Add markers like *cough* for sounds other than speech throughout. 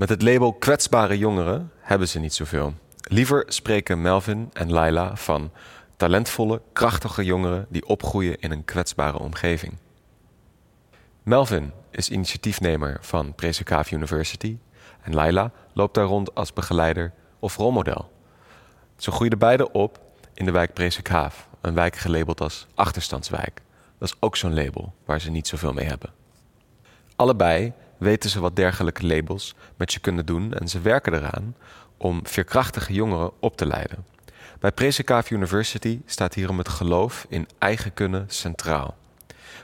Met het label kwetsbare jongeren hebben ze niet zoveel. Liever spreken Melvin en Laila van talentvolle, krachtige jongeren die opgroeien in een kwetsbare omgeving. Melvin is initiatiefnemer van Presenkaaf University en Laila loopt daar rond als begeleider of rolmodel. Ze groeiden beide op in de wijk Presenkaaf, een wijk gelabeld als achterstandswijk. Dat is ook zo'n label waar ze niet zoveel mee hebben. Allebei weten ze wat dergelijke labels met je kunnen doen en ze werken eraan om veerkrachtige jongeren op te leiden. Bij Presenkaaf University staat hierom het geloof in eigen kunnen centraal.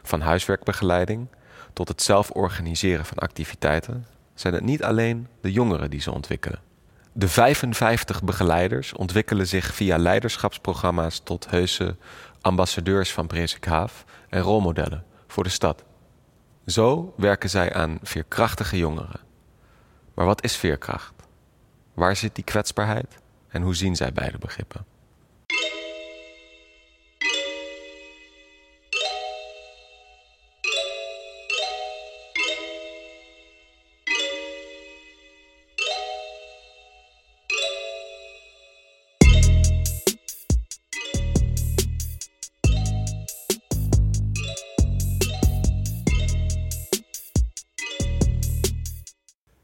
Van huiswerkbegeleiding tot het zelf organiseren van activiteiten zijn het niet alleen de jongeren die ze ontwikkelen. De 55 begeleiders ontwikkelen zich via leiderschapsprogramma's tot heuse ambassadeurs van Presenkaaf en rolmodellen voor de stad. Zo werken zij aan veerkrachtige jongeren. Maar wat is veerkracht? Waar zit die kwetsbaarheid en hoe zien zij beide begrippen?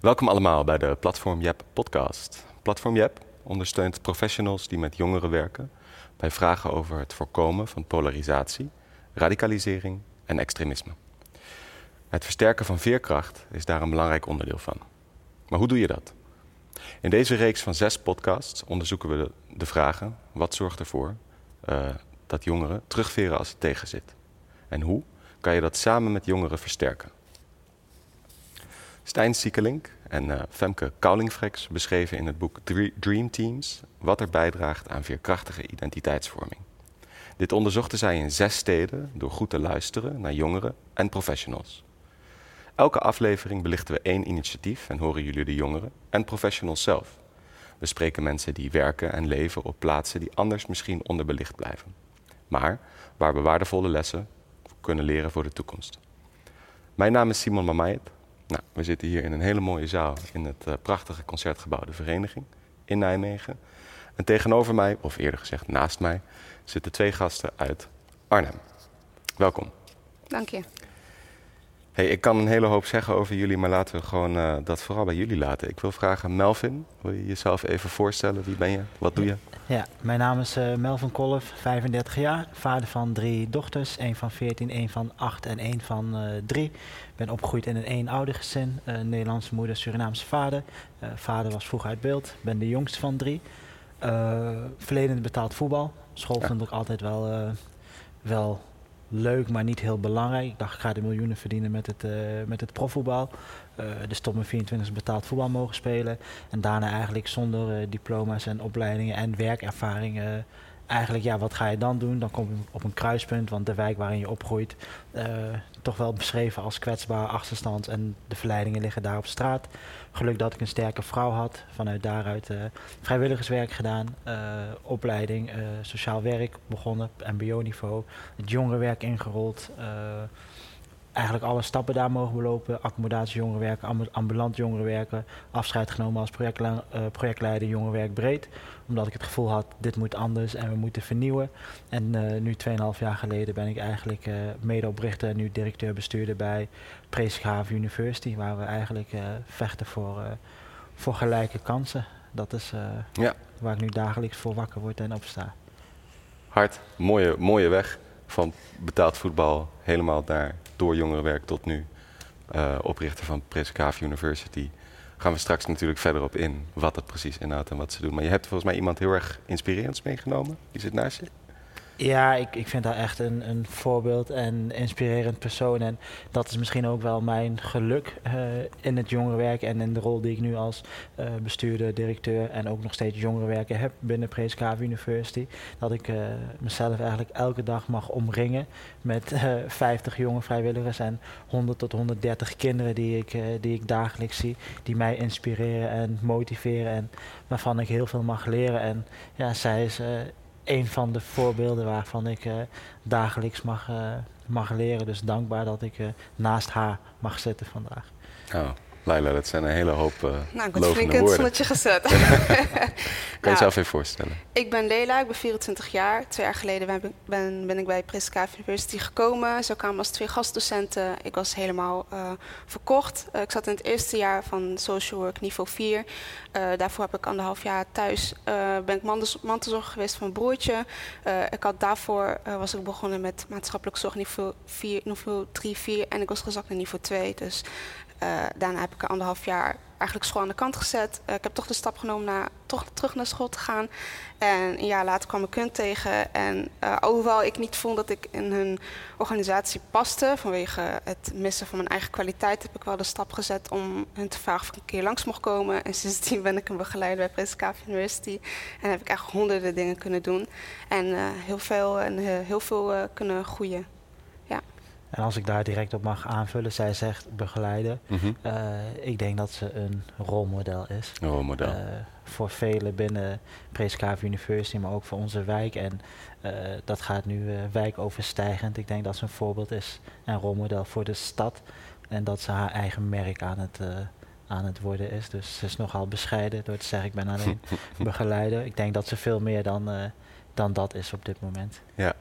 Welkom allemaal bij de Platform Jep podcast. Platform Jep ondersteunt professionals die met jongeren werken bij vragen over het voorkomen van polarisatie, radicalisering en extremisme. Het versterken van veerkracht is daar een belangrijk onderdeel van. Maar hoe doe je dat? In deze reeks van zes podcasts onderzoeken we de, vragen: wat zorgt ervoor uh, dat jongeren terugveren als het tegenzit? En hoe kan je dat samen met jongeren versterken? Stijn Siekelink en uh, Femke Koulingfrex beschreven in het boek Dream Teams wat er bijdraagt aan veerkrachtige identiteitsvorming. Dit onderzochten zij in zes steden door goed te luisteren naar jongeren en professionals. Elke aflevering belichten we één initiatief en horen jullie de jongeren en professionals zelf. We spreken mensen die werken en leven op plaatsen die anders misschien onderbelicht blijven, maar waar we waardevolle lessen kunnen leren voor de toekomst. Mijn naam is Simon Mamayet nou, we zitten hier in een hele mooie zaal in het uh, prachtige concertgebouw De Vereniging in Nijmegen. En tegenover mij, of eerder gezegd naast mij, zitten twee gasten uit Arnhem. Welkom. Dank je. Hey, ik kan een hele hoop zeggen over jullie, maar laten we gewoon uh, dat vooral bij jullie laten. Ik wil vragen, Melvin, wil je jezelf even voorstellen? Wie ben je? Wat doe je? Ja, mijn naam is uh, Melvin Kolf, 35 jaar, vader van drie dochters. één van 14, één van 8 en één van 3. Uh, ben opgegroeid in een eenoudergezin, Nederlandse moeder, Surinaamse vader. vader was vroeg uit beeld, ben de jongste van drie. verleden betaald voetbal. School ja. vond ik altijd wel, wel leuk, maar niet heel belangrijk. Ik dacht, ik ga de miljoenen verdienen met het, uh, met het profvoetbal. Uh, dus tot mijn 24 betaald voetbal mogen spelen. En daarna eigenlijk zonder uh, diploma's en opleidingen en werkervaring eigenlijk, ja, wat ga je dan doen? Dan kom je op een kruispunt, want de wijk waarin je opgroeit, uh, toch wel beschreven als kwetsbaar, achterstand en de verleidingen liggen daar op straat. Geluk dat ik een sterke vrouw had, vanuit daaruit uh, vrijwilligerswerk gedaan, uh, opleiding, sociaal werk begonnen, mbo-niveau, het jongerenwerk ingerold eigenlijk alle stappen daar mogen belopen. Accommodatie jongerenwerken, ambulant jongerenwerken. Afscheid genomen als projectle projectleider jongerenwerk breed. Omdat ik het gevoel had, dit moet anders en we moeten vernieuwen. En uh, nu 2,5 jaar geleden ben ik eigenlijk uh, medeoprichter en nu directeur-bestuurder bij Preesgraaf University. Waar we eigenlijk vechten voor, voor gelijke kansen. Dat is ja. waar ik nu dagelijks voor wakker word en opsta. Hard, mooie, mooie weg van betaald voetbal helemaal naar door jongerenwerk tot nu oprichter van Preskaaf University. Gaan we straks natuurlijk verder op in wat het precies inhoudt en wat ze doen. Maar je hebt volgens mij iemand heel erg inspirerends meegenomen. Die zit naast je. Ja, ik, ik vind haar echt een, een voorbeeld en inspirerend persoon. En dat is misschien ook wel mijn geluk uh, in het jongerenwerk en in de rol die ik nu als uh, bestuurder, directeur en ook nog steeds jongerenwerker heb binnen Preeskave University. Dat ik uh, mezelf eigenlijk elke dag mag omringen met 50 jonge vrijwilligers en 100 tot 130 kinderen die ik, die ik dagelijks zie. Die mij inspireren en motiveren en waarvan ik heel veel mag leren. En ja, zij is een van de voorbeelden waarvan ik uh, dagelijks mag, uh, mag leren. Dus dankbaar dat ik uh, naast haar mag zitten vandaag. Oh, Laila, dat zijn een hele hoop uh, Nou, ik ben flink in het zonnetje gezet. *laughs* kan je nou, jezelf even voorstellen? Ik ben Leila, ik ben 24 jaar. Twee jaar geleden ben, ben, ben ik bij Prescave University gekomen. Zo kwamen als twee gastdocenten. Ik was helemaal uh, verkocht. Uh, ik zat in het eerste jaar van social work niveau 4. daarvoor heb ik anderhalf jaar thuis ben ik mantelzorger geweest van een broertje. ik had daarvoor was ik begonnen met maatschappelijk zorg niveau, 4, niveau 3, 4 en ik was gezakt naar niveau 2. Dus uh, daarna heb ik anderhalf jaar eigenlijk school aan de kant gezet. Uh, ik heb toch de stap genomen naar toch terug naar school te gaan. En een jaar later kwam ik Kunt tegen. En uh, hoewel ik niet vond dat ik in hun organisatie paste, vanwege het missen van mijn eigen kwaliteit, heb ik wel de stap gezet om hun te vragen of ik een keer langs mocht komen. En *laughs* sindsdien ben ik een begeleider bij Prescave University. En heb ik echt honderden dingen kunnen doen. En heel veel, en, heel veel kunnen groeien. En als ik daar direct op mag aanvullen, zij zegt begeleiden. Mhm. Uh, ik denk dat ze een rolmodel is. Een rolmodel. Uh, voor velen binnen Prescave University, maar ook voor onze wijk. En uh, dat gaat nu wijkoverstijgend. Ik denk dat ze een voorbeeld is en rolmodel voor de stad. En dat ze haar eigen merk aan het, aan het worden is. Dus ze is nogal bescheiden door te zeggen, ik ben alleen *laughs* begeleider. Ik denk dat ze veel meer dan, dan dat is op dit moment. Ja.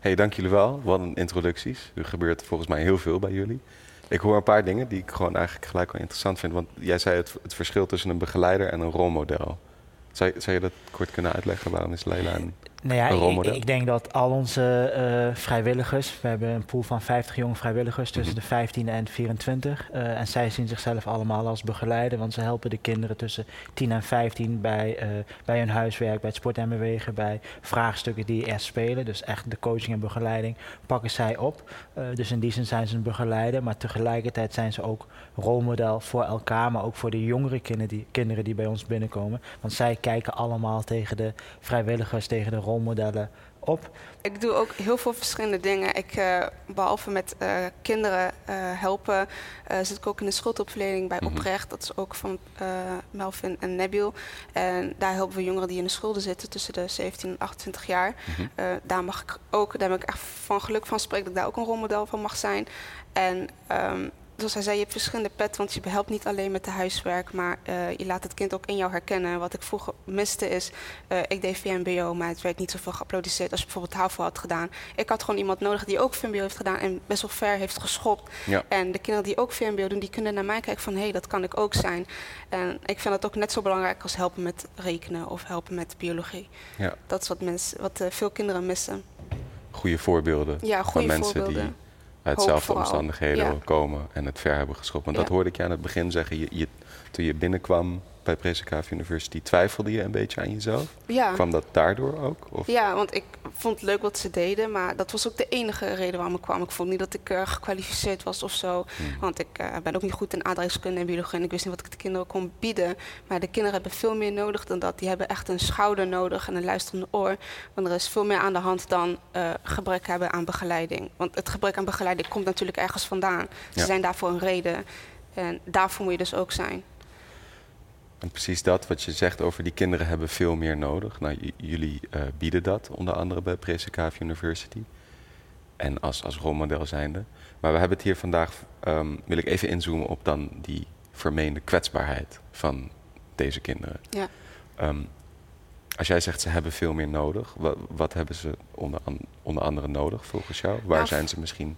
Hey, dank jullie wel. Wat een introducties. Er gebeurt volgens mij heel veel bij jullie. Ik hoor een paar dingen die ik gewoon eigenlijk gelijk wel interessant vind. Want jij zei het, het verschil tussen een begeleider en een rolmodel. Zou, zou je dat kort kunnen uitleggen? Waarom is Leila een nou ja, ik, ik, denk dat al onze uh, vrijwilligers, we hebben een pool van 50 jonge vrijwilligers tussen mhm. de 15 en 24. Uh, eh, en zij zien zichzelf allemaal als begeleider, want ze helpen de kinderen tussen 10 en 15 bij, uh, bij hun huiswerk, bij het sport en bewegen, bij vraagstukken die er spelen. Dus echt de coaching en begeleiding pakken zij op. dus in die zin zijn ze een begeleider, maar tegelijkertijd zijn ze ook rolmodel voor elkaar, maar ook voor de jongere kinderen die, kinderen die bij ons binnenkomen. Want zij kijken allemaal tegen de vrijwilligers, tegen de rolmodellen op. Ik doe ook heel veel verschillende dingen. Ik, uh, behalve met uh, kinderen uh, helpen, zit ik ook in de schuldopleiding bij mm -hmm. Oprecht. Dat is ook van Melvin en Nabil. En daar helpen we jongeren die in de schulden zitten tussen de 17 en 28 jaar. Mm -hmm. daar mag ik ook, daar ben ik echt van geluk van spreken dat ik daar ook een rolmodel van mag zijn. En um, zoals hij zei, je hebt verschillende pet, want je helpt niet alleen met de huiswerk, maar uh, je laat het kind ook in jou herkennen. Wat ik vroeger miste is, uh, ik deed VMBO, maar het werd niet zoveel geapplaudisseerd als je bijvoorbeeld HAVO had gedaan. Ik had gewoon iemand nodig die ook VMBO heeft gedaan en best wel ver heeft geschopt. Ja. En de kinderen die ook VMBO doen, die kunnen naar mij kijken van, hé, hey, dat kan ik ook zijn. En ik vind dat ook net zo belangrijk als helpen met rekenen of helpen met biologie. Ja. Dat is wat, mensen, wat uh, veel kinderen missen. Goede voorbeelden ja, van mensen voorbeelden. die uit dezelfde omstandigheden komen en het ver hebben geschopt. Want dat hoorde ik je aan het begin zeggen. Je, je, toen je binnenkwam bij Prescave University, twijfelde je een beetje aan jezelf? Ja. Kwam dat daardoor ook? Of? Ja, want ik vond het leuk wat ze deden, maar dat was ook de enige reden waarom ik kwam. Ik vond niet dat ik uh, gekwalificeerd was of zo. Hmm. Want ik uh, ben ook niet goed in aardrijkskunde en biologie en ik wist niet wat ik de kinderen kon bieden. Maar de kinderen hebben veel meer nodig dan dat. Die hebben echt een schouder nodig en een luisterende oor. Want er is veel meer aan de hand dan uh, gebrek hebben aan begeleiding. Want het gebrek aan begeleiding komt natuurlijk ergens vandaan. Ze ja. zijn daarvoor een reden. En daarvoor moet je dus ook zijn. En precies dat wat je zegt over die kinderen hebben veel meer nodig. Nou, jullie uh, bieden dat onder andere bij Prescave University. En als, als rolmodel zijnde. Maar we hebben het hier vandaag, um, wil ik even inzoomen op dan die vermeende kwetsbaarheid van deze kinderen. Ja. Um, als jij zegt ze hebben veel meer nodig, wat, wat hebben ze onder, an, onder andere nodig volgens jou? Waar nou, zijn ze misschien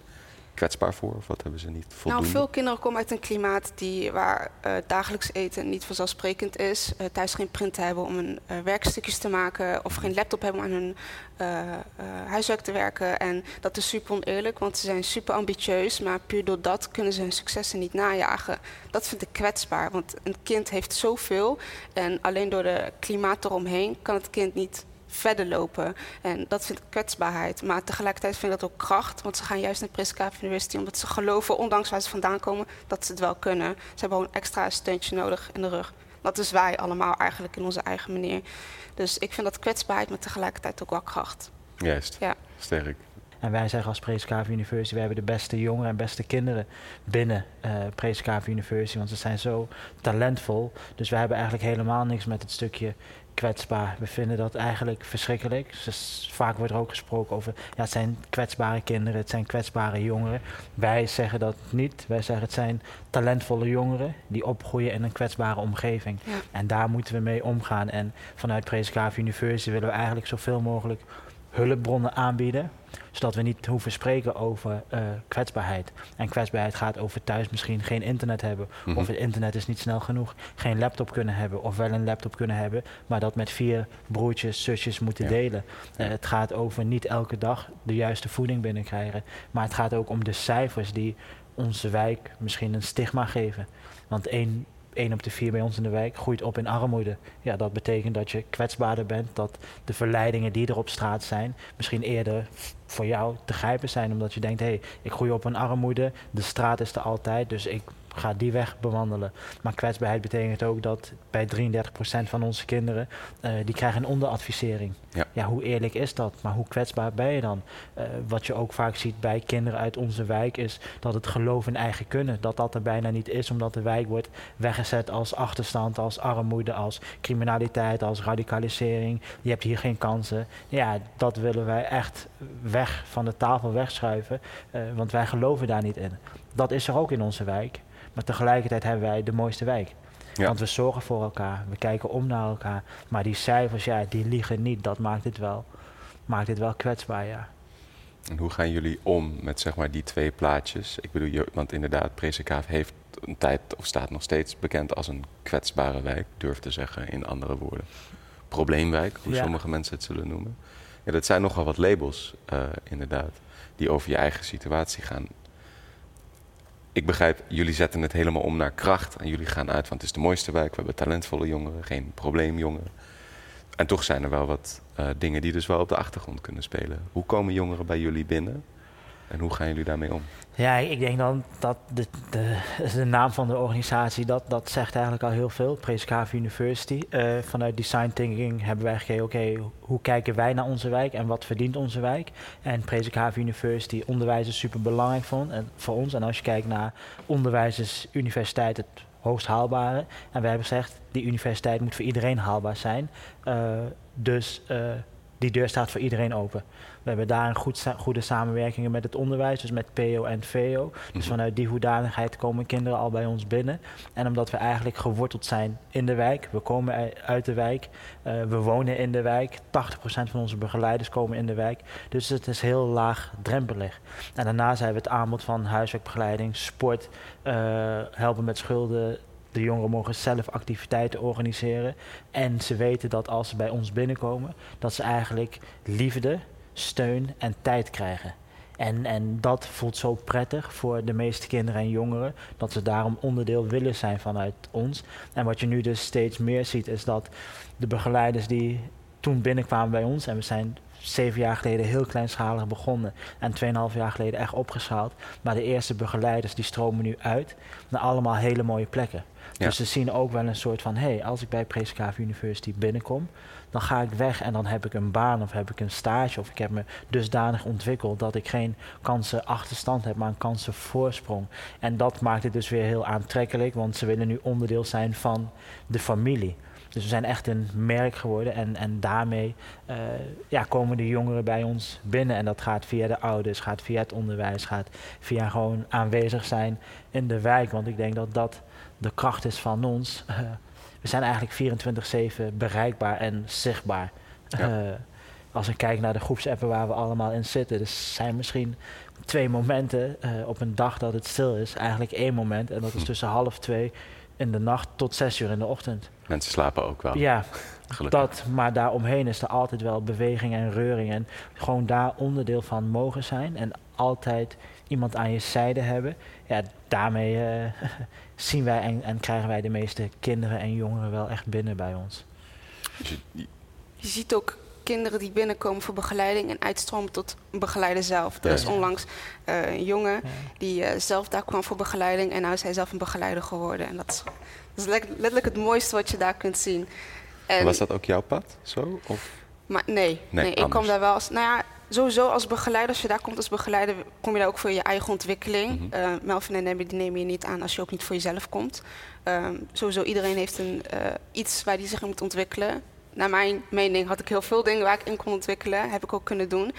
kwetsbaar voor? Of wat hebben ze niet voldoende? Nou, veel kinderen komen uit een klimaat die, waar uh, dagelijks eten niet vanzelfsprekend is. Uh, thuis geen print hebben om hun uh, werkstukjes te maken. Of geen laptop hebben om aan hun huiswerk te werken. En dat is super oneerlijk, want ze zijn super ambitieus. Maar puur door dat kunnen ze hun successen niet najagen. Dat vind ik kwetsbaar, want een kind heeft zoveel. En alleen door de klimaat eromheen kan het kind niet verder lopen. En dat vind ik kwetsbaarheid. Maar tegelijkertijd vind ik dat ook kracht. Want ze gaan juist naar Prescave University omdat ze geloven, ondanks waar ze vandaan komen, dat ze het wel kunnen. Ze hebben gewoon een extra steuntje nodig in de rug. Dat is wij allemaal eigenlijk in onze eigen manier. Dus ik vind dat kwetsbaarheid, maar tegelijkertijd ook wel kracht. Juist, ja. sterk. En wij zeggen als Prescave University, we hebben de beste jongeren en beste kinderen binnen uh, Prescave University, want ze zijn zo talentvol. Dus we hebben eigenlijk helemaal niks met het stukje kwetsbaar. We vinden dat eigenlijk verschrikkelijk. Dus vaak wordt er ook gesproken over, ja, het zijn kwetsbare kinderen, het zijn kwetsbare jongeren. Wij zeggen dat niet. Wij zeggen het zijn talentvolle jongeren die opgroeien in een kwetsbare omgeving. En daar moeten we mee omgaan. En vanuit Prescave University willen we eigenlijk zoveel mogelijk hulpbronnen aanbieden zodat we niet hoeven spreken over uh, kwetsbaarheid. En kwetsbaarheid gaat over thuis misschien geen internet hebben. Mhm. Of het internet is niet snel genoeg. Geen laptop kunnen hebben. Of wel een laptop kunnen hebben. Maar dat met vier broertjes, zusjes moeten delen. Uh, het gaat over niet elke dag de juiste voeding binnenkrijgen. Maar het gaat ook om de cijfers die onze wijk misschien een stigma geven. Want één 1 op de 4 bij ons in de wijk groeit op in armoede. Ja, dat betekent dat je kwetsbaarder bent, dat de verleidingen die er op straat zijn misschien eerder voor jou te grijpen zijn. Omdat je denkt, hé, hey, ik groei op in armoede, de straat is er altijd, dus ik ga die weg bewandelen. Maar kwetsbaarheid betekent ook dat bij 33% van onze kinderen, uh, die krijgen een onderadvisering. Ja. ja. hoe eerlijk is dat? Maar hoe kwetsbaar ben je dan? Uh, wat je ook vaak ziet bij kinderen uit onze wijk is dat het geloof in eigen kunnen, dat dat er bijna niet is, omdat de wijk wordt weggezet als achterstand, als armoede, als criminaliteit, als radicalisering. Je hebt hier geen kansen. Ja, dat willen wij echt weg van de tafel wegschuiven, uh, want wij geloven daar niet in. Dat is er ook in onze wijk. Maar tegelijkertijd hebben wij de mooiste wijk. Want we zorgen voor elkaar, we kijken om naar elkaar. Maar die cijfers, ja, die liegen niet. Dat maakt het wel, maakt het wel kwetsbaar, ja. En hoe gaan jullie om met zeg maar die twee plaatjes? Ik bedoel, want inderdaad, Presekaaf heeft een tijd of staat nog steeds bekend als een kwetsbare wijk, durf te zeggen in andere woorden. Probleemwijk, hoe sommige mensen het zullen noemen. Ja, dat zijn nogal wat labels, uh, inderdaad, die over je eigen situatie gaan ik begrijp, jullie zetten het helemaal om naar kracht. En jullie gaan uit van het is de mooiste wijk. We hebben talentvolle jongeren, geen probleemjongeren. En toch zijn er wel wat uh, dingen die dus wel op de achtergrond kunnen spelen. Hoe komen jongeren bij jullie binnen? En hoe gaan jullie daarmee om? Ja, ik denk dan dat de, de, de naam van de organisatie, dat, dat zegt eigenlijk al heel veel. Prescave University. Uh, vanuit Design Thinking hebben wij gekeken, oké, hoe kijken wij naar onze wijk en wat verdient onze wijk? En Prescave University, onderwijs is super belangrijk voor, en voor ons. En als je kijkt naar onderwijs is universiteit het hoogst haalbare. En wij hebben gezegd, die universiteit moet voor iedereen haalbaar zijn. Uh, dus uh, die deur staat voor iedereen open. We hebben daar een goed, goede samenwerking met het onderwijs, dus met PO en VO. Dus mhm. vanuit die hoedanigheid komen kinderen al bij ons binnen. En omdat we eigenlijk geworteld zijn in de wijk, we komen uit de wijk, uh, we wonen in de wijk, 80% van onze begeleiders komen in de wijk. Dus het is heel laag drempelig. En daarnaast hebben we het aanbod van huiswerkbegeleiding, sport, uh, helpen met schulden, de jongeren mogen zelf activiteiten organiseren. En ze weten dat als ze bij ons binnenkomen, dat ze eigenlijk liefde, steun en tijd krijgen. En, en dat voelt zo prettig voor de meeste kinderen en jongeren, dat ze daarom onderdeel willen zijn vanuit ons. En wat je nu dus steeds meer ziet, is dat de begeleiders die toen binnenkwamen bij ons, en we zijn zeven jaar geleden heel kleinschalig begonnen en 2,5 jaar geleden echt opgeschaald. Maar de eerste begeleiders die stromen nu uit naar allemaal hele mooie plekken. Dus ze zien ook wel een soort van, hé, hey, als ik bij Prescave University binnenkom, dan ga ik weg en dan heb ik een baan of heb ik een stage of ik heb me dusdanig ontwikkeld dat ik geen kansen achterstand heb, maar een kansen voorsprong. En dat maakt het dus weer heel aantrekkelijk, want ze willen nu onderdeel zijn van de familie. Dus we zijn echt een merk geworden en, en daarmee uh, ja, komen de jongeren bij ons binnen. En dat gaat via de ouders, gaat via het onderwijs, gaat via gewoon aanwezig zijn in de wijk. Want ik denk dat dat de kracht is van ons. Uh, *laughs* we zijn eigenlijk 24-7 bereikbaar en zichtbaar. Uh, als ik kijk naar de groepsappen waar we allemaal in zitten, er zijn misschien twee momenten uh, op een dag dat het stil is. Eigenlijk één moment en dat is hm. tussen half twee in de nacht tot zes uur in de ochtend. Mensen slapen ook wel. Ja, *laughs* dat, maar daaromheen is er altijd wel beweging en reuring. En gewoon daar onderdeel van mogen zijn en altijd iemand aan je zijde hebben. Ja, daarmee uh, *laughs* zien wij en, en, krijgen wij de meeste kinderen en jongeren wel echt binnen bij ons. Je ziet ook kinderen die binnenkomen voor begeleiding en uitstromen tot begeleider zelf. Er is onlangs uh, een jongen die uh, zelf daar kwam voor begeleiding en nu is hij zelf een begeleider geworden. En dat is, dat is letterlijk het mooiste wat je daar kunt zien. En Was dat ook jouw pad zo? Of? Maar nee, nee, ik kom daar wel als. Nou ja, sowieso als begeleider, als je daar komt als begeleider, kom je daar ook voor je eigen ontwikkeling. Mhm. Eh, Melvin en Debbie die nemen je niet aan als je ook niet voor jezelf komt. Ehm, sowieso iedereen heeft een, eh, iets waar hij zich in moet ontwikkelen. Naar mijn mening had ik heel veel dingen waar ik in kon ontwikkelen, heb ik ook kunnen doen.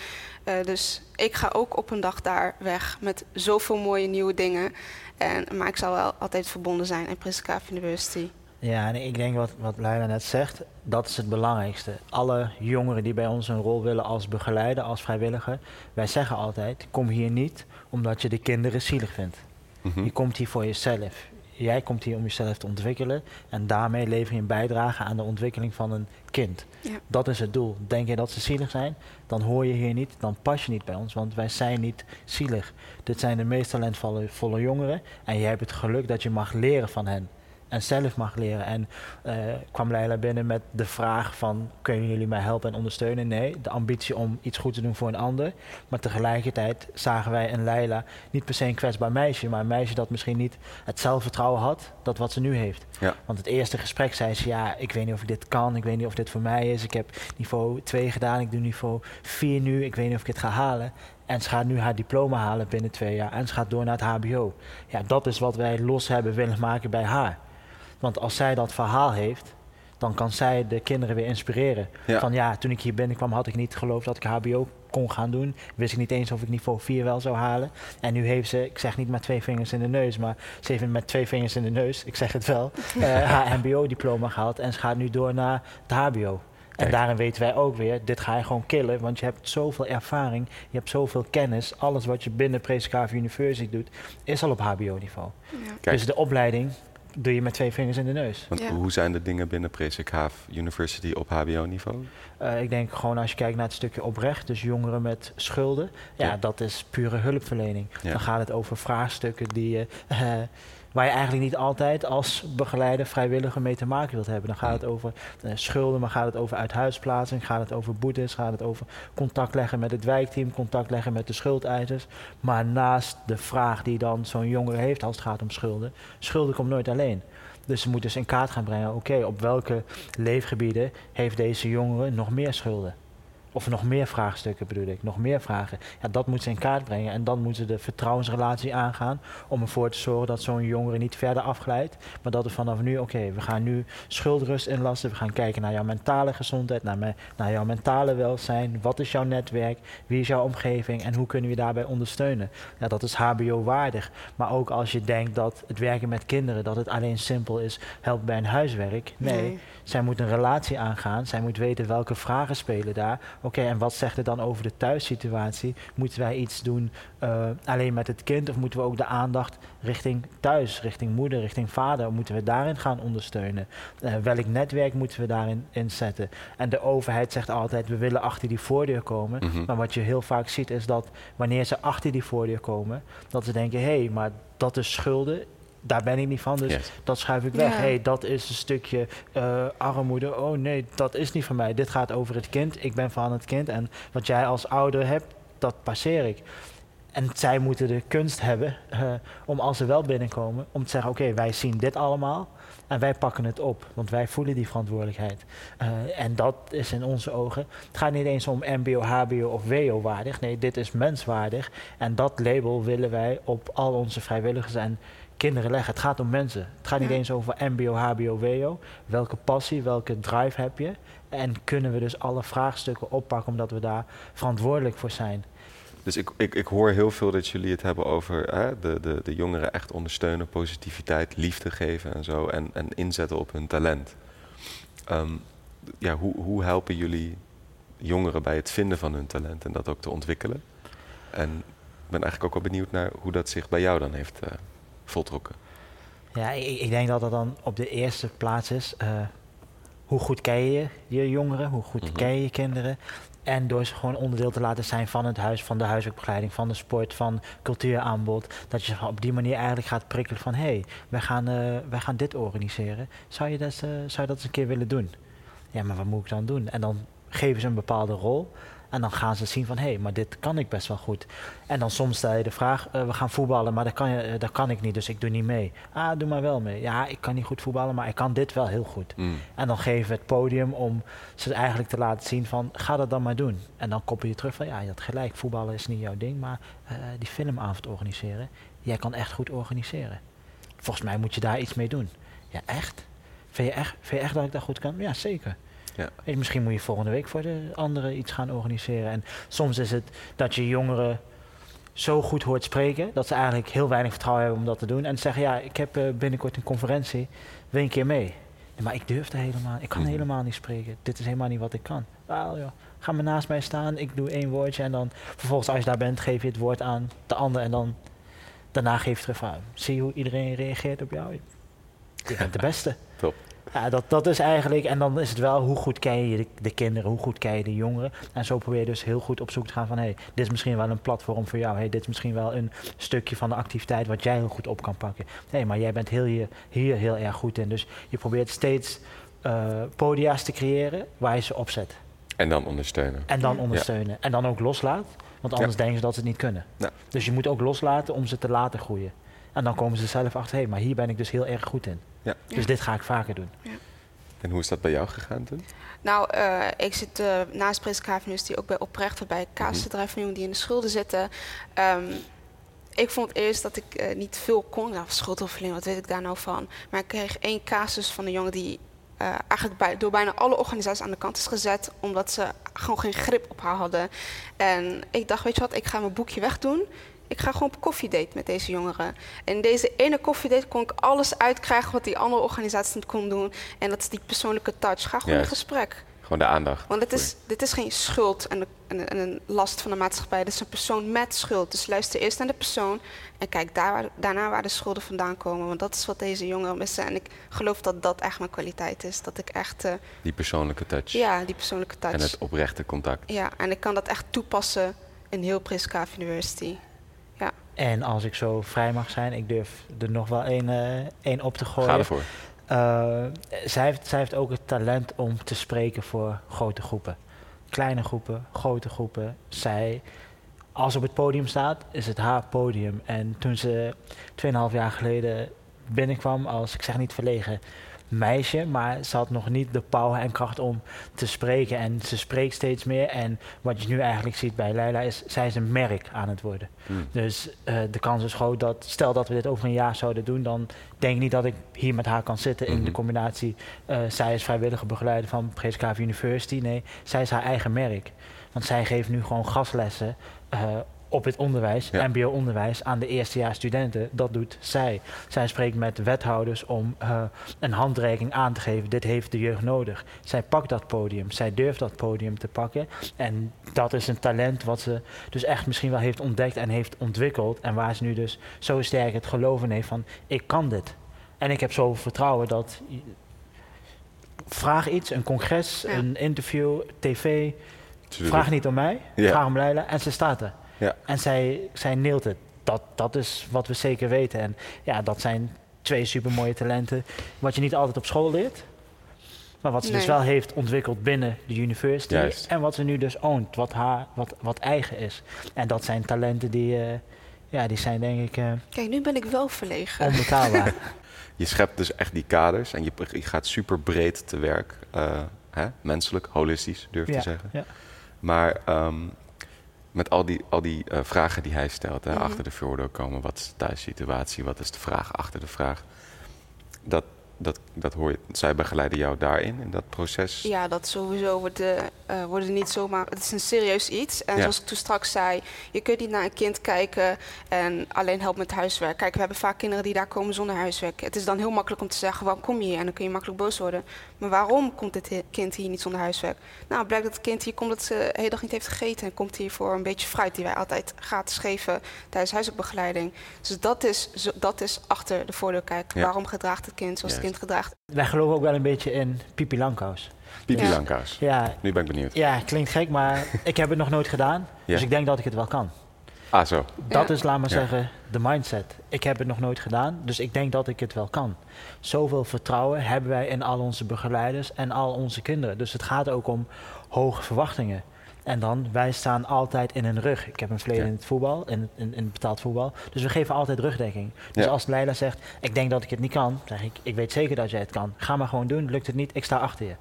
Dus ik ga ook op een dag daar weg met zoveel mooie nieuwe dingen. En, maar ik zal wel altijd verbonden zijn aan Prince Kaaf University. Ja, en ik denk wat, wat Leila net zegt, dat is het belangrijkste. Alle jongeren die bij ons een rol willen als begeleider, als vrijwilliger, wij zeggen altijd, kom hier niet omdat je de kinderen zielig vindt. Mhm. Je komt hier voor jezelf. Jij komt hier om jezelf te ontwikkelen en daarmee lever je een bijdrage aan de ontwikkeling van een kind. Ja. Dat is het doel. Denk je dat ze zielig zijn, dan hoor je hier niet, dan pas je niet bij ons, want wij zijn niet zielig. Dit zijn de meest talentvolle volle jongeren en je hebt het geluk dat je mag leren van hen en zelf mag leren. En eh, kwam Leila binnen met de vraag van, kunnen jullie mij helpen en ondersteunen? Nee, de ambitie om iets goed te doen voor een ander. Maar tegelijkertijd zagen wij in Leila niet per se een kwetsbaar meisje, maar een meisje dat misschien niet het zelfvertrouwen had, dat wat ze nu heeft. Ja. Want het eerste gesprek zei ze, ja, ik weet niet of ik dit kan, ik weet niet of dit voor mij is. Ik heb niveau 2 gedaan, ik doe niveau 4 nu, ik weet niet of ik het ga halen. En ze gaat nu haar diploma halen binnen twee jaar en ze gaat door naar het HBO. Ja, dat is wat wij los hebben willen maken bij haar. Want als zij dat verhaal heeft, dan kan zij de kinderen weer inspireren. Ja. Van ja, toen ik hier binnenkwam had ik niet geloofd dat ik HBO kon gaan doen. Wist ik niet eens of ik niveau 4 wel zou halen. En nu heeft ze, ik zeg niet met twee vingers in de neus, maar ze heeft met twee vingers in de neus, ik zeg het wel, *laughs* eh, haar MBO-diploma gehaald. En ze gaat nu door naar het HBO. En daarin weten wij ook weer, dit ga je gewoon killen, want je hebt zoveel ervaring, je hebt zoveel kennis. Alles wat je binnen Presikave University doet, is al op HBO-niveau. Ja. Dus de opleiding doe je met twee vingers in de neus. Want Ja. hoe zijn de dingen binnen Presikhaaf University op HBO-niveau? Eh, ik denk gewoon als je kijkt naar het stukje oprecht, dus jongeren met schulden, ja, Ja. dat is pure hulpverlening. Ja. Dan gaat het over vraagstukken die je, *laughs* eh, waar je eigenlijk niet altijd als begeleider vrijwilliger mee te maken wilt hebben. Dan gaat het over eh, schulden, maar gaat het over uithuisplaatsing, gaat het over boetes, gaat het over contact leggen met het wijkteam, contact leggen met de schuldeisers. Maar naast de vraag die dan zo'n jongere heeft als het gaat om schulden, schulden komt nooit alleen. Dus ze moeten dus in kaart gaan brengen, oké, op welke leefgebieden heeft deze jongere nog meer schulden? Of nog meer vraagstukken bedoel ik, nog meer vragen. Ja, dat moeten ze in kaart brengen en dan moeten ze de vertrouwensrelatie aangaan om ervoor te zorgen dat zo'n jongere niet verder afglijdt. Maar dat er vanaf nu, oké, we gaan nu schuldrust inlassen, we gaan kijken naar jouw mentale gezondheid, naar, me- naar jouw mentale welzijn. Wat is jouw netwerk, wie is jouw omgeving en hoe kunnen we daarbij ondersteunen? Ja, dat is HBO waardig. Maar ook als je denkt dat het werken met kinderen, dat het alleen simpel is, help bij een huiswerk. Nee. Zij moet een relatie aangaan. Zij moet weten welke vragen spelen daar. Oké, en wat zegt het dan over de thuissituatie? Moeten wij iets doen eh, alleen met het kind? Of moeten we ook de aandacht richting thuis, richting moeder, richting vader? Moeten we daarin gaan ondersteunen? Eh, welk netwerk moeten we daarin inzetten? En de overheid zegt altijd, we willen achter die voordeur komen. Mhm. Maar wat je heel vaak ziet is dat wanneer ze achter die voordeur komen, dat ze denken, hé, hey, maar dat is schulden. Daar ben ik niet van, dus Yes. dat schuif ik weg. Ja. hey, dat is een stukje eh, armoede. Oh nee, dat is niet van mij. Dit gaat over het kind. Ik ben van het kind. En wat jij als ouder hebt, dat passeer ik. En zij moeten de kunst hebben eh, om als ze wel binnenkomen, om te zeggen: Oké, wij zien dit allemaal en wij pakken het op, want wij voelen die verantwoordelijkheid. Eh, en dat is in onze ogen. Het gaat niet eens om MBO, HBO of WO waardig. Nee, dit is menswaardig. En dat label willen wij op al onze vrijwilligers en kinderen leggen. Het gaat om mensen. Het gaat niet Ja. eens over MBO, HBO, WO. Welke passie, welke drive heb je? En kunnen we dus alle vraagstukken oppakken omdat we daar verantwoordelijk voor zijn. Dus ik, ik, ik hoor heel veel dat jullie het hebben over hè, de, de, de jongeren echt ondersteunen, positiviteit, liefde geven en zo. En, en inzetten op hun talent. Ehm, ja, hoe, hoe helpen jullie jongeren bij het vinden van hun talent en dat ook te ontwikkelen? En ik ben eigenlijk ook wel benieuwd naar hoe dat zich bij jou dan heeft eh, voltrokken. Ja, ik, ik denk dat dat dan op de eerste plaats is. eh, hoe goed ken je je jongeren? Hoe goed Mhm. ken je je kinderen? En door ze gewoon onderdeel te laten zijn van het huis, van de huiswerkbegeleiding, van de sport, van cultuuraanbod. Dat je op die manier eigenlijk gaat prikkelen van hé, hey, wij, gaan, eh, wij gaan dit organiseren. Zou je, dat, eh, zou je dat eens een keer willen doen? Ja, maar wat moet ik dan doen? En dan geven ze een bepaalde rol. En dan gaan ze zien van, hé, hey, maar dit kan ik best wel goed. En dan soms stel je de vraag, uh, we gaan voetballen, maar dat kan, je, uh, dat kan ik niet, dus ik doe niet mee. Ah, doe maar wel mee. Ja, ik kan niet goed voetballen, maar ik kan dit wel heel goed. Mm. En dan geven we het podium om ze eigenlijk te laten zien van, ga dat dan maar doen. En dan koppel je terug van, ja, je had gelijk, voetballen is niet jouw ding, maar uh, die filmavond organiseren, jij kan echt goed organiseren. Volgens mij moet je daar iets mee doen. Ja, echt? Vind je echt, vind je echt dat ik dat goed kan? Ja, zeker. Ja. Misschien moet je volgende week voor de anderen iets gaan organiseren. En soms is het dat je jongeren zo goed hoort spreken dat ze eigenlijk heel weinig vertrouwen hebben om dat te doen. En zeggen, ja, ik heb uh, binnenkort een conferentie, wil een keer mee? Nee, maar ik durfde helemaal, ik kan Mhm. helemaal niet spreken. Dit is helemaal niet wat ik kan. Joh, ga maar naast mij staan, ik doe één woordje en dan vervolgens als je daar bent geef je het woord aan de ander en dan daarna geef je terug van, zie je hoe iedereen reageert op jou? Je bent de *laughs* beste. Top. Ja, dat, dat is eigenlijk, en dan is het wel hoe goed ken je de, de kinderen, hoe goed ken je de jongeren. En zo probeer je dus heel goed op zoek te gaan van, hé, hey, dit is misschien wel een platform voor jou. Hey, dit is misschien wel een stukje van de activiteit wat jij heel goed op kan pakken. Nee, maar jij bent heel hier, hier heel erg goed in. Dus je probeert steeds uh, podia's te creëren waar je ze opzet. En dan ondersteunen. En dan ondersteunen. En dan ook loslaat, want anders ja. denken ze dat ze het niet kunnen. Ja. Dus je moet ook loslaten om ze te laten groeien. En dan komen ze zelf achter, hé, hey, maar hier ben ik dus heel erg goed in. Ja. Dus dit ga ik vaker doen. Ja. En hoe is dat bij jou gegaan toen? Nou, uh, ik zit uh, naast Prins University ook bij oprechter bij kaasbedrijf van jongeren die in de schulden zitten. Um, ik vond eerst dat ik uh, niet veel kon. Nou, schuldhulpverlening, wat weet ik daar nou van? Maar ik kreeg één casus van een jongen die uh, eigenlijk bij, door bijna alle organisaties aan de kant is gezet, omdat ze gewoon geen grip op haar hadden. En ik dacht, weet je wat, ik ga mijn boekje wegdoen. Ik ga gewoon op koffiedate met deze jongeren. En in deze ene koffiedate kon ik alles uitkrijgen wat die andere organisaties niet kon doen. En dat is die persoonlijke touch. Ga gewoon in gesprek. Gewoon de aandacht. Want het is, dit is geen schuld en, en, en, een last van de maatschappij. Dit is een persoon met schuld. Dus luister eerst naar de persoon en kijk daar, daarna waar de schulden vandaan komen. Want dat is wat deze jongeren missen. En ik geloof dat dat echt mijn kwaliteit is. Dat ik echt... Uh, die persoonlijke touch. Ja, die persoonlijke touch. En het oprechte contact. Ja, en ik kan dat echt toepassen in heel Priskaaf University. En als ik zo vrij mag zijn, ik durf er nog wel één, uh, één op te gooien. Ga ervoor. Uh, zij, heeft, zij heeft ook het talent om te spreken voor grote groepen. Kleine groepen, grote groepen. Zij, als ze op het podium staat, is het haar podium. En toen ze 2,5 jaar geleden binnenkwam als, ik zeg niet verlegen, meisje, maar ze had nog niet de power en kracht om te spreken. En ze spreekt steeds meer. En wat je nu eigenlijk ziet bij Leila is, zij is een merk aan het worden. Hmm. Dus uh, de kans is groot dat, stel dat we dit over een jaar zouden doen, dan denk ik niet dat ik hier met haar kan zitten in de combinatie. Uh, zij is vrijwillige begeleider van Preskaaf University. Nee, zij is haar eigen merk. Want zij geeft nu gewoon gastlessen. Uh, op het onderwijs, Ja. mbo-onderwijs, aan de eerstejaars studenten. Dat doet zij. Zij spreekt met wethouders om uh, een handreiking aan te geven. Dit heeft de jeugd nodig. Zij pakt dat podium. Zij durft dat podium te pakken. En dat is een talent wat ze dus echt misschien wel heeft ontdekt en heeft ontwikkeld. En waar ze nu dus zo sterk het geloof in heeft van, ik kan dit. En ik heb zoveel vertrouwen dat... Vraag iets, een congres, Ja. een interview, tv. Vraag niet om mij, Ja. vraag om Leila. En ze staat er. Ja. En zij, zij neelt het. Dat, dat is wat we zeker weten. En ja, dat zijn twee supermooie talenten. Wat je niet altijd op school leert. Maar wat ze dus wel heeft ontwikkeld binnen de university. Juist. En wat ze nu dus oont. Wat, haar, wat, wat eigen is. En dat zijn talenten die, eh, ja, die zijn denk ik eh, Kijk, nu ben ik wel verlegen. onbetaalbaar. *laughs* Je schept dus echt die kaders en je, je gaat super breed te werk. eh, hè? Menselijk, holistisch, durf ik ja, te zeggen. ja. Maar ehm, met al die, al die eh, vragen die hij stelt, hè, Mhm. achter de voordeur komen, wat is de thuissituatie, wat is de vraag achter de vraag, dat, dat, dat hoor je, zij begeleiden jou daarin, in dat proces. Ja, dat sowieso wordt, worden niet zomaar. Het is een serieus iets. En Ja. zoals ik toen straks zei, je kunt niet naar een kind kijken en alleen helpen met huiswerk. Kijk, we hebben vaak kinderen die daar komen zonder huiswerk. Het is dan heel makkelijk om te zeggen: waarom kom je hier? En dan kun je makkelijk boos worden. Maar waarom komt dit kind hier niet zonder huiswerk? Nou, blijkt dat het kind hier komt dat ze de hele dag niet heeft gegeten. En komt hier voor een beetje fruit die wij altijd gratis geven tijdens huiswerkbegeleiding. Dus dat is, dat is achter de voordeur kijken. Ja. Waarom gedraagt het kind zoals het Juist. Kind gedraagt? Wij geloven ook wel een beetje in Pipi Langkous. Pipi Ja. Langkous. Ja, Nu ben ik benieuwd. ja, klinkt gek, maar *laughs* ik heb het nog nooit gedaan. Ja. Dus ik denk dat ik het wel kan. Ah, zo. Dat Ja. is, laat maar Ja. zeggen, de mindset. Ik heb het nog nooit gedaan, dus ik denk dat ik het wel kan. Zoveel vertrouwen hebben wij in al onze begeleiders en al onze kinderen. Dus het gaat ook om hoge verwachtingen. En dan, wij staan altijd in een rug. Ik heb een verleden in het voetbal, in, in, in betaald voetbal. Dus we geven altijd rugdekking. Dus Ja. als Leila zegt, ik denk dat ik het niet kan, zeg ik, ik weet zeker dat jij het kan. Ga maar gewoon doen, lukt het niet, ik sta achter je.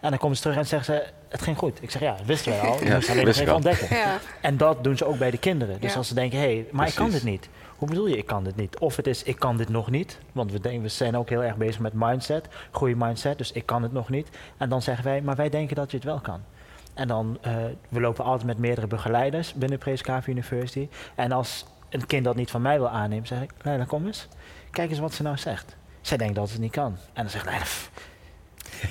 En dan komen ze terug en zeggen ze, het ging goed. Ik zeg, ja, dat wisten wij al. Je *laughs* Ja, moest alleen even al. ontdekken. Ja. En dat doen ze ook bij de kinderen. Dus Ja. als ze denken, hé, hey, maar ik kan dit niet. Hoe bedoel je, ik kan dit niet? Of het is, ik kan dit nog niet. Want we, denken, we zijn ook heel erg bezig met mindset. Goede mindset, dus ik kan het nog niet. En dan zeggen wij, maar wij denken dat je het wel kan. En dan, eh, we lopen altijd met meerdere begeleiders binnen Prescave University. En als een kind dat niet van mij wil aannemen, zeg ik, Leila, kom eens. Kijk eens wat ze nou zegt. Zij denkt dat ze het niet kan. En dan zegt Leila, "Pff,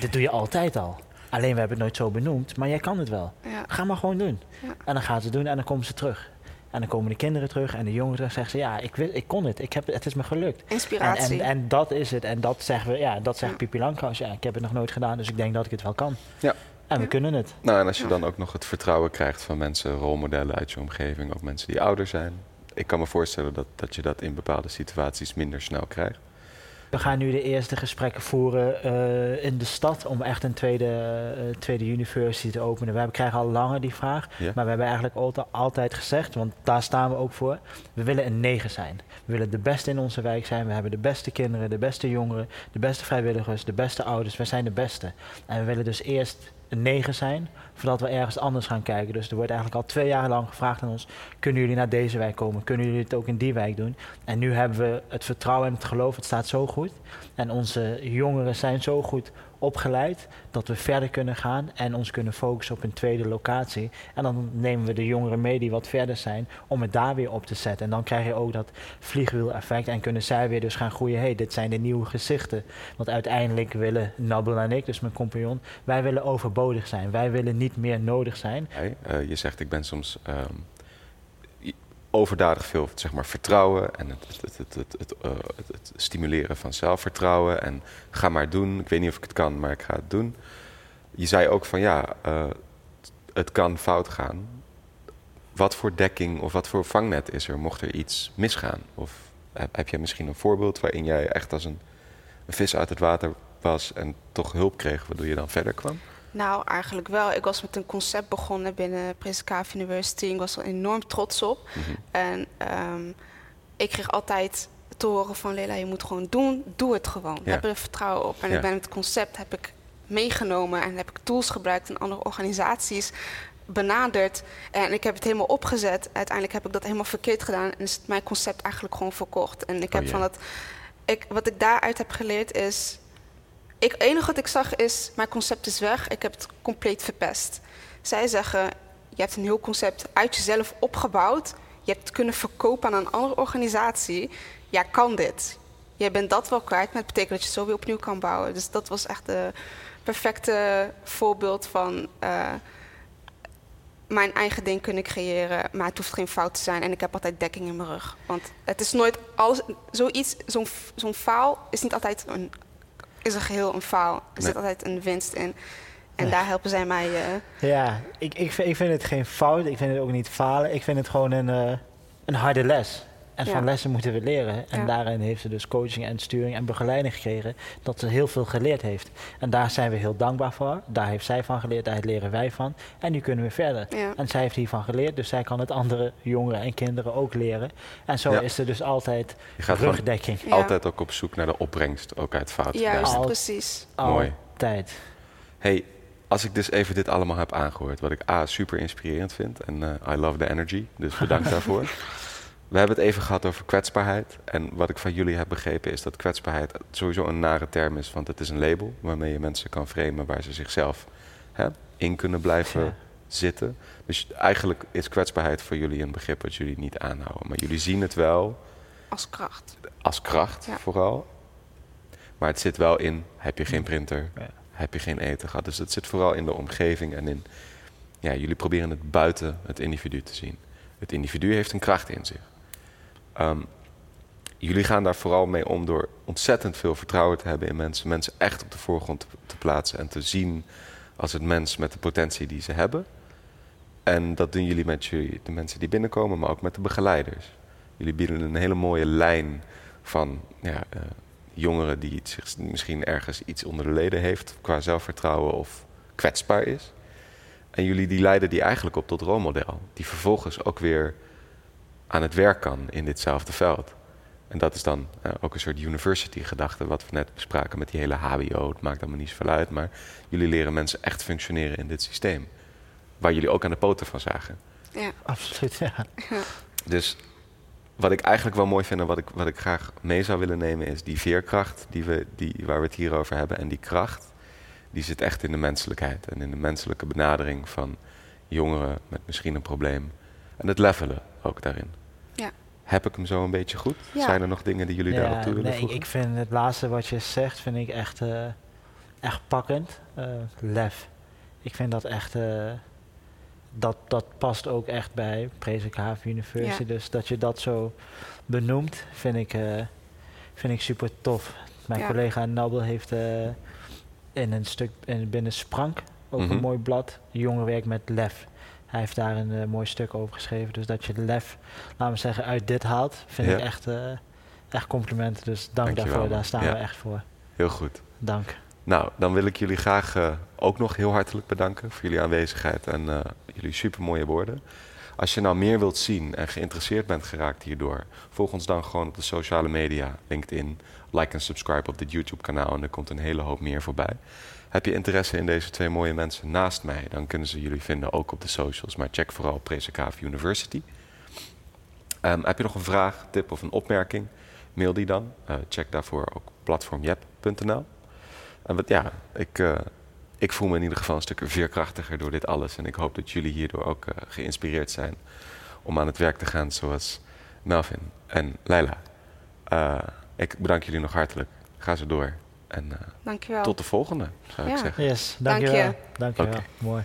dit doe je altijd al. Alleen we hebben het nooit zo benoemd, maar jij kan het wel. Ja. Ga maar gewoon doen. Ja. En dan gaan ze het doen en dan komen ze terug. En dan komen de kinderen terug en de jongeren terug. Zeggen ze, ja, ik, wist, ik kon het. Ik heb, het is me gelukt. En, Inspiratie. en, en dat is het. En dat zeggen we, ja, dat zegt Ja. Pipi Langkous. Ja, ik heb het nog nooit gedaan, dus ik denk dat ik het wel kan. Ja. En we kunnen het. Nou, en als je dan ook nog het vertrouwen krijgt van mensen, rolmodellen uit je omgeving, ook mensen die ouder zijn. Ik kan me voorstellen dat, dat je dat in bepaalde situaties minder snel krijgt. We gaan nu de eerste gesprekken voeren eh, in de stad om echt een tweede, eh, tweede university te openen. We hebben, krijgen al langer die vraag, Ja. maar we hebben eigenlijk altijd, altijd gezegd, want daar staan we ook voor, we willen een negen zijn. We willen de beste in onze wijk zijn. We hebben de beste kinderen, de beste jongeren, de beste vrijwilligers, de beste ouders. We zijn de beste. En we willen dus eerst een negen zijn, voordat we ergens anders gaan kijken. Dus er wordt eigenlijk al twee jaar lang gevraagd aan ons, kunnen jullie naar deze wijk komen? Kunnen jullie het ook in die wijk doen? En nu hebben we het vertrouwen en het geloof, het staat zo goed. En onze jongeren zijn zo goed opgeleid dat we verder kunnen gaan en ons kunnen focussen op een tweede locatie. En dan nemen we de jongeren mee die wat verder zijn om het daar weer op te zetten. En dan krijg je ook dat vliegwiel-effect en kunnen zij weer dus gaan groeien. hey, dit zijn de nieuwe gezichten. Want uiteindelijk willen Nabil en ik, dus mijn compagnon, wij willen overbodig zijn. Wij willen niet meer nodig zijn. Eh, je zegt, ik ben soms ehm, overdadig veel zeg maar, vertrouwen en het, het, eh, het- het stimuleren van zelfvertrouwen. En ga maar doen. Ik weet niet of ik het kan, maar ik ga het doen. Je zei ook van ja, eh, het kan fout gaan. Wat voor dekking of wat voor vangnet is er mocht er iets misgaan? Of heb, heb jij misschien een voorbeeld waarin jij echt als een, een vis uit het water was en toch hulp kreeg, waardoor je dan verder kwam? Nou, eigenlijk wel. Ik was met een concept begonnen binnen Prescave University. Ik was er enorm trots op. Mhm. En ehm, ik kreeg altijd te horen van Leila, je moet gewoon doen. Doe het gewoon. Ja. hebben er vertrouwen op. En Ja. ik ben het concept heb ik meegenomen en heb ik tools gebruikt en andere organisaties benaderd. En ik heb het helemaal opgezet. Uiteindelijk heb ik dat helemaal verkeerd gedaan en is mijn concept eigenlijk gewoon verkocht. En ik Oh heb van dat. Ik, wat ik daaruit heb geleerd is. Ik, het enige wat ik zag is, mijn concept is weg. Ik heb het compleet verpest. Zij zeggen, je hebt een heel concept uit jezelf opgebouwd. Je hebt het kunnen verkopen aan een andere organisatie. Ja, kan dit? Jij bent dat wel kwijt, maar het betekent dat je het zo weer opnieuw kan bouwen. Dus dat was echt een perfecte voorbeeld van eh, mijn eigen ding kunnen creëren. Maar het hoeft geen fout te zijn en ik heb altijd dekking in mijn rug. Want het is nooit alles, zoiets, zo'n zo'n faal is niet altijd een, is een geheel een faal. Er Nee. zit altijd een winst in. En daar helpen zij mij. eh, Ja, ik, ik, vind, ik vind het geen fout. Ik vind het ook niet falen. Ik vind het gewoon een, eh, een harde les. En van Ja. lessen moeten we leren. En Ja. daarin heeft ze dus coaching en sturing en begeleiding gekregen. Dat ze heel veel geleerd heeft. En daar zijn we heel dankbaar voor. Daar heeft zij van geleerd, daar leren wij van. En nu kunnen we verder. ja. En zij heeft hiervan geleerd, dus zij kan het andere jongeren en kinderen ook leren. En zo Ja. is er dus altijd Je gaat rugdekking. Ja. altijd ook op zoek naar de opbrengst, ook uit fouten. Juist, Al- precies. Mooi. Altijd. Hey, als ik dus even dit allemaal heb aangehoord, wat ik A, super inspirerend vind. En eh, I love the energy, dus bedankt *laughs* daarvoor. We hebben het even gehad over kwetsbaarheid. En wat ik van jullie heb begrepen is dat kwetsbaarheid sowieso een nare term is. Want het is een label waarmee je mensen kan framen waar ze zichzelf hè, in kunnen blijven Ja. zitten. Dus eigenlijk is kwetsbaarheid voor jullie een begrip wat jullie niet aanhouden. Maar jullie zien het wel Als kracht. als kracht Ja. vooral. Maar het zit wel in, heb je geen printer, Ja. heb je geen eten gehad. Dus het zit vooral in de omgeving en in, ja, jullie proberen het buiten het individu te zien. Het individu heeft een kracht in zich. Ehm, jullie gaan daar vooral mee om door ontzettend veel vertrouwen te hebben in mensen. Mensen echt op de voorgrond te, plaatsen en te zien als het mens met de potentie die ze hebben. En dat doen jullie met jullie, de mensen die binnenkomen, maar ook met de begeleiders. Jullie bieden een hele mooie lijn van ja, eh, jongeren die zich misschien ergens iets onder de leden heeft qua zelfvertrouwen of kwetsbaar is. En jullie die leiden die eigenlijk op tot rolmodel. Die vervolgens ook weer aan het werk kan in ditzelfde veld. En dat is dan eh, ook een soort university-gedachte, wat we net bespraken met die hele HBO. Het maakt allemaal niet zoveel uit, maar jullie leren mensen echt functioneren in dit systeem. Waar jullie ook aan de poten van zagen. Ja. Absoluut, ja. Dus wat ik eigenlijk wel mooi vind en wat ik, wat ik graag mee zou willen nemen, is die veerkracht die we, die, waar we het hier over hebben. En die kracht, die zit echt in de menselijkheid en in de menselijke benadering van jongeren met misschien een probleem. En het levelen ook daarin. Ja. Heb ik hem zo een beetje goed? Ja. Zijn er nog dingen die jullie Ja, daarop toe willen nee, ik, voegen? ik vind het laatste wat je zegt, vind ik echt, eh, echt pakkend. Eh, lef. Ik vind dat echt, eh, dat, dat past ook echt bij Prezik Haven University. Ja. Dus dat je dat zo benoemt, vind ik, eh, vind ik super tof. Mijn Ja. collega Nabbel heeft eh, in een stuk in, binnen Sprank, ook Mhm. een mooi blad, jongerenwerk met lef. Hij heeft daar een eh, mooi stuk over geschreven. Dus dat je lef, laten we zeggen, uit dit haalt, vind Ja. ik echt, eh, echt complimenten. Dus dank Dankjewel, daarvoor, man. daar staan Ja. we echt voor. Heel goed. Dank. Nou, dan wil ik jullie graag eh, ook nog heel hartelijk bedanken voor jullie aanwezigheid en jullie supermooie woorden. Als je nou meer wilt zien en geïnteresseerd bent geraakt hierdoor, volg ons dan gewoon op de sociale media, LinkedIn, like en subscribe op dit YouTube-kanaal en er komt een hele hoop meer voorbij. Heb je interesse in deze twee mooie mensen naast mij, dan kunnen ze jullie vinden ook op de socials, maar check vooral Presekave University. Ehm, heb je nog een vraag, tip of een opmerking? Mail die dan. Eh, check daarvoor ook platformjep.nl. En wat, ja, ik, eh, ik voel me in ieder geval een stuk veerkrachtiger door dit alles. En ik hoop dat jullie hierdoor ook eh, geïnspireerd zijn om aan het werk te gaan zoals Melvin en Leila. Eh, ik bedank jullie nog hartelijk. Ga zo door. En eh, Dankjewel. tot de volgende, zou ik Ja. zeggen. Yes, Dank je. dankjewel. Dankjewel. Oké. Mooi.